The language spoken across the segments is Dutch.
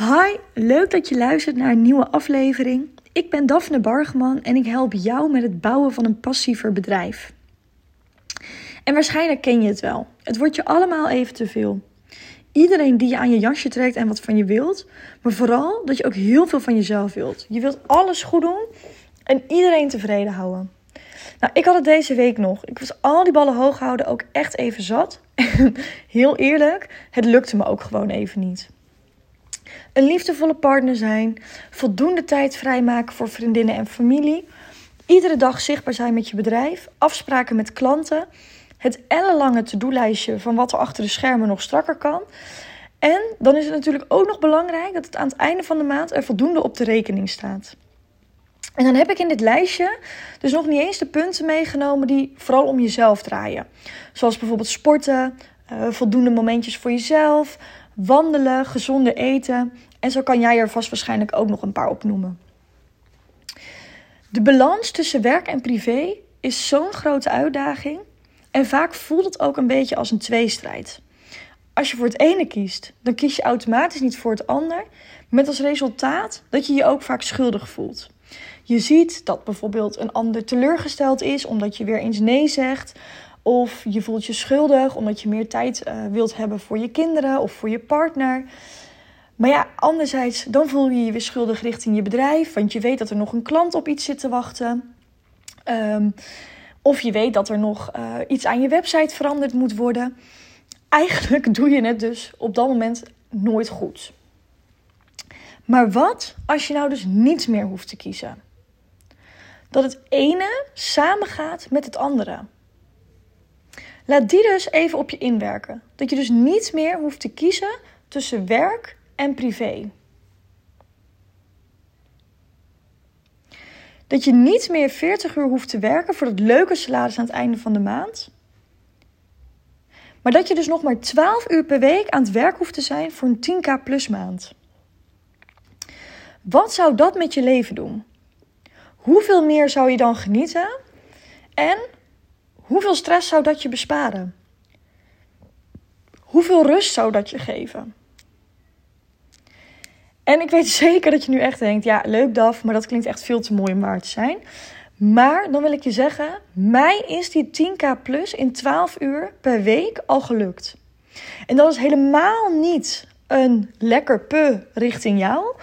Hi, leuk dat je luistert naar een nieuwe aflevering. Ik ben Daphne Bargeman en ik help jou met het bouwen van een passiever bedrijf. En waarschijnlijk ken je het wel. Het wordt je allemaal even te veel. Iedereen die je aan je jasje trekt en wat van je wilt, maar vooral dat je ook heel veel van jezelf wilt. Je wilt alles goed doen en iedereen tevreden houden. Nou, ik had het deze week nog. Ik was al die ballen hoog houden ook echt even zat. heel eerlijk, het lukte me ook gewoon even niet. Een liefdevolle partner zijn, voldoende tijd vrijmaken voor vriendinnen en familie, iedere dag zichtbaar zijn met je bedrijf, afspraken met klanten, het ellenlange to-do-lijstje van wat er achter de schermen nog strakker kan. En dan is het natuurlijk ook nog belangrijk dat het aan het einde van de maand er voldoende op de rekening staat. En dan heb ik in dit lijstje dus nog niet eens de punten meegenomen die vooral om jezelf draaien. Zoals bijvoorbeeld sporten, uh, voldoende momentjes voor jezelf, wandelen, gezonder eten. En zo kan jij er vast waarschijnlijk ook nog een paar opnoemen. De balans tussen werk en privé is zo'n grote uitdaging. En vaak voelt het ook een beetje als een tweestrijd. Als je voor het ene kiest, dan kies je automatisch niet voor het ander. Met als resultaat dat je je ook vaak schuldig voelt. Je ziet dat bijvoorbeeld een ander teleurgesteld is omdat je weer eens nee zegt. Of je voelt je schuldig omdat je meer tijd uh, wilt hebben voor je kinderen of voor je partner. Maar ja, anderzijds, dan voel je je weer schuldig richting je bedrijf. Want je weet dat er nog een klant op iets zit te wachten. Um, of je weet dat er nog uh, iets aan je website veranderd moet worden. Eigenlijk doe je het dus op dat moment nooit goed. Maar wat als je nou dus niets meer hoeft te kiezen? Dat het ene samengaat met het andere. Laat die dus even op je inwerken. Dat je dus niet meer hoeft te kiezen tussen werk en privé. Dat je niet meer 40 uur hoeft te werken voor het leuke salaris aan het einde van de maand. Maar dat je dus nog maar 12 uur per week aan het werk hoeft te zijn voor een 10k plus maand. Wat zou dat met je leven doen? Hoeveel meer zou je dan genieten? En Hoeveel stress zou dat je besparen? Hoeveel rust zou dat je geven? En ik weet zeker dat je nu echt denkt: ja, leuk Daf, maar dat klinkt echt veel te mooi om waar te zijn. Maar dan wil ik je zeggen: mij is die 10k plus in 12 uur per week al gelukt. En dat is helemaal niet een lekker pu richting jou.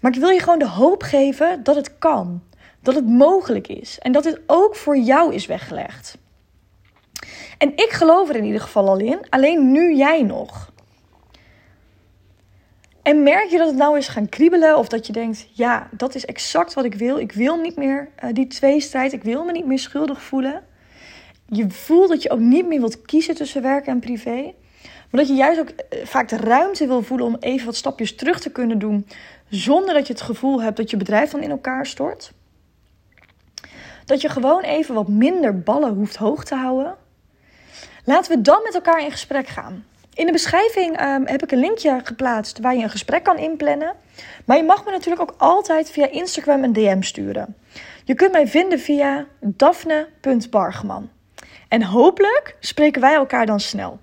Maar ik wil je gewoon de hoop geven dat het kan. Dat het mogelijk is. En dat dit ook voor jou is weggelegd. En ik geloof er in ieder geval al in, alleen nu jij nog. En merk je dat het nou is gaan kriebelen of dat je denkt, ja, dat is exact wat ik wil. Ik wil niet meer uh, die tweestrijd, ik wil me niet meer schuldig voelen. Je voelt dat je ook niet meer wilt kiezen tussen werk en privé. Maar dat je juist ook eh, vaak de ruimte wil voelen om even wat stapjes terug te kunnen doen. Zonder dat je het gevoel hebt dat je bedrijf dan in elkaar stort. Dat je gewoon even wat minder ballen hoeft hoog te houden. Laten we dan met elkaar in gesprek gaan. In de beschrijving um, heb ik een linkje geplaatst waar je een gesprek kan inplannen. Maar je mag me natuurlijk ook altijd via Instagram een DM sturen. Je kunt mij vinden via daphne.bargeman. En hopelijk spreken wij elkaar dan snel.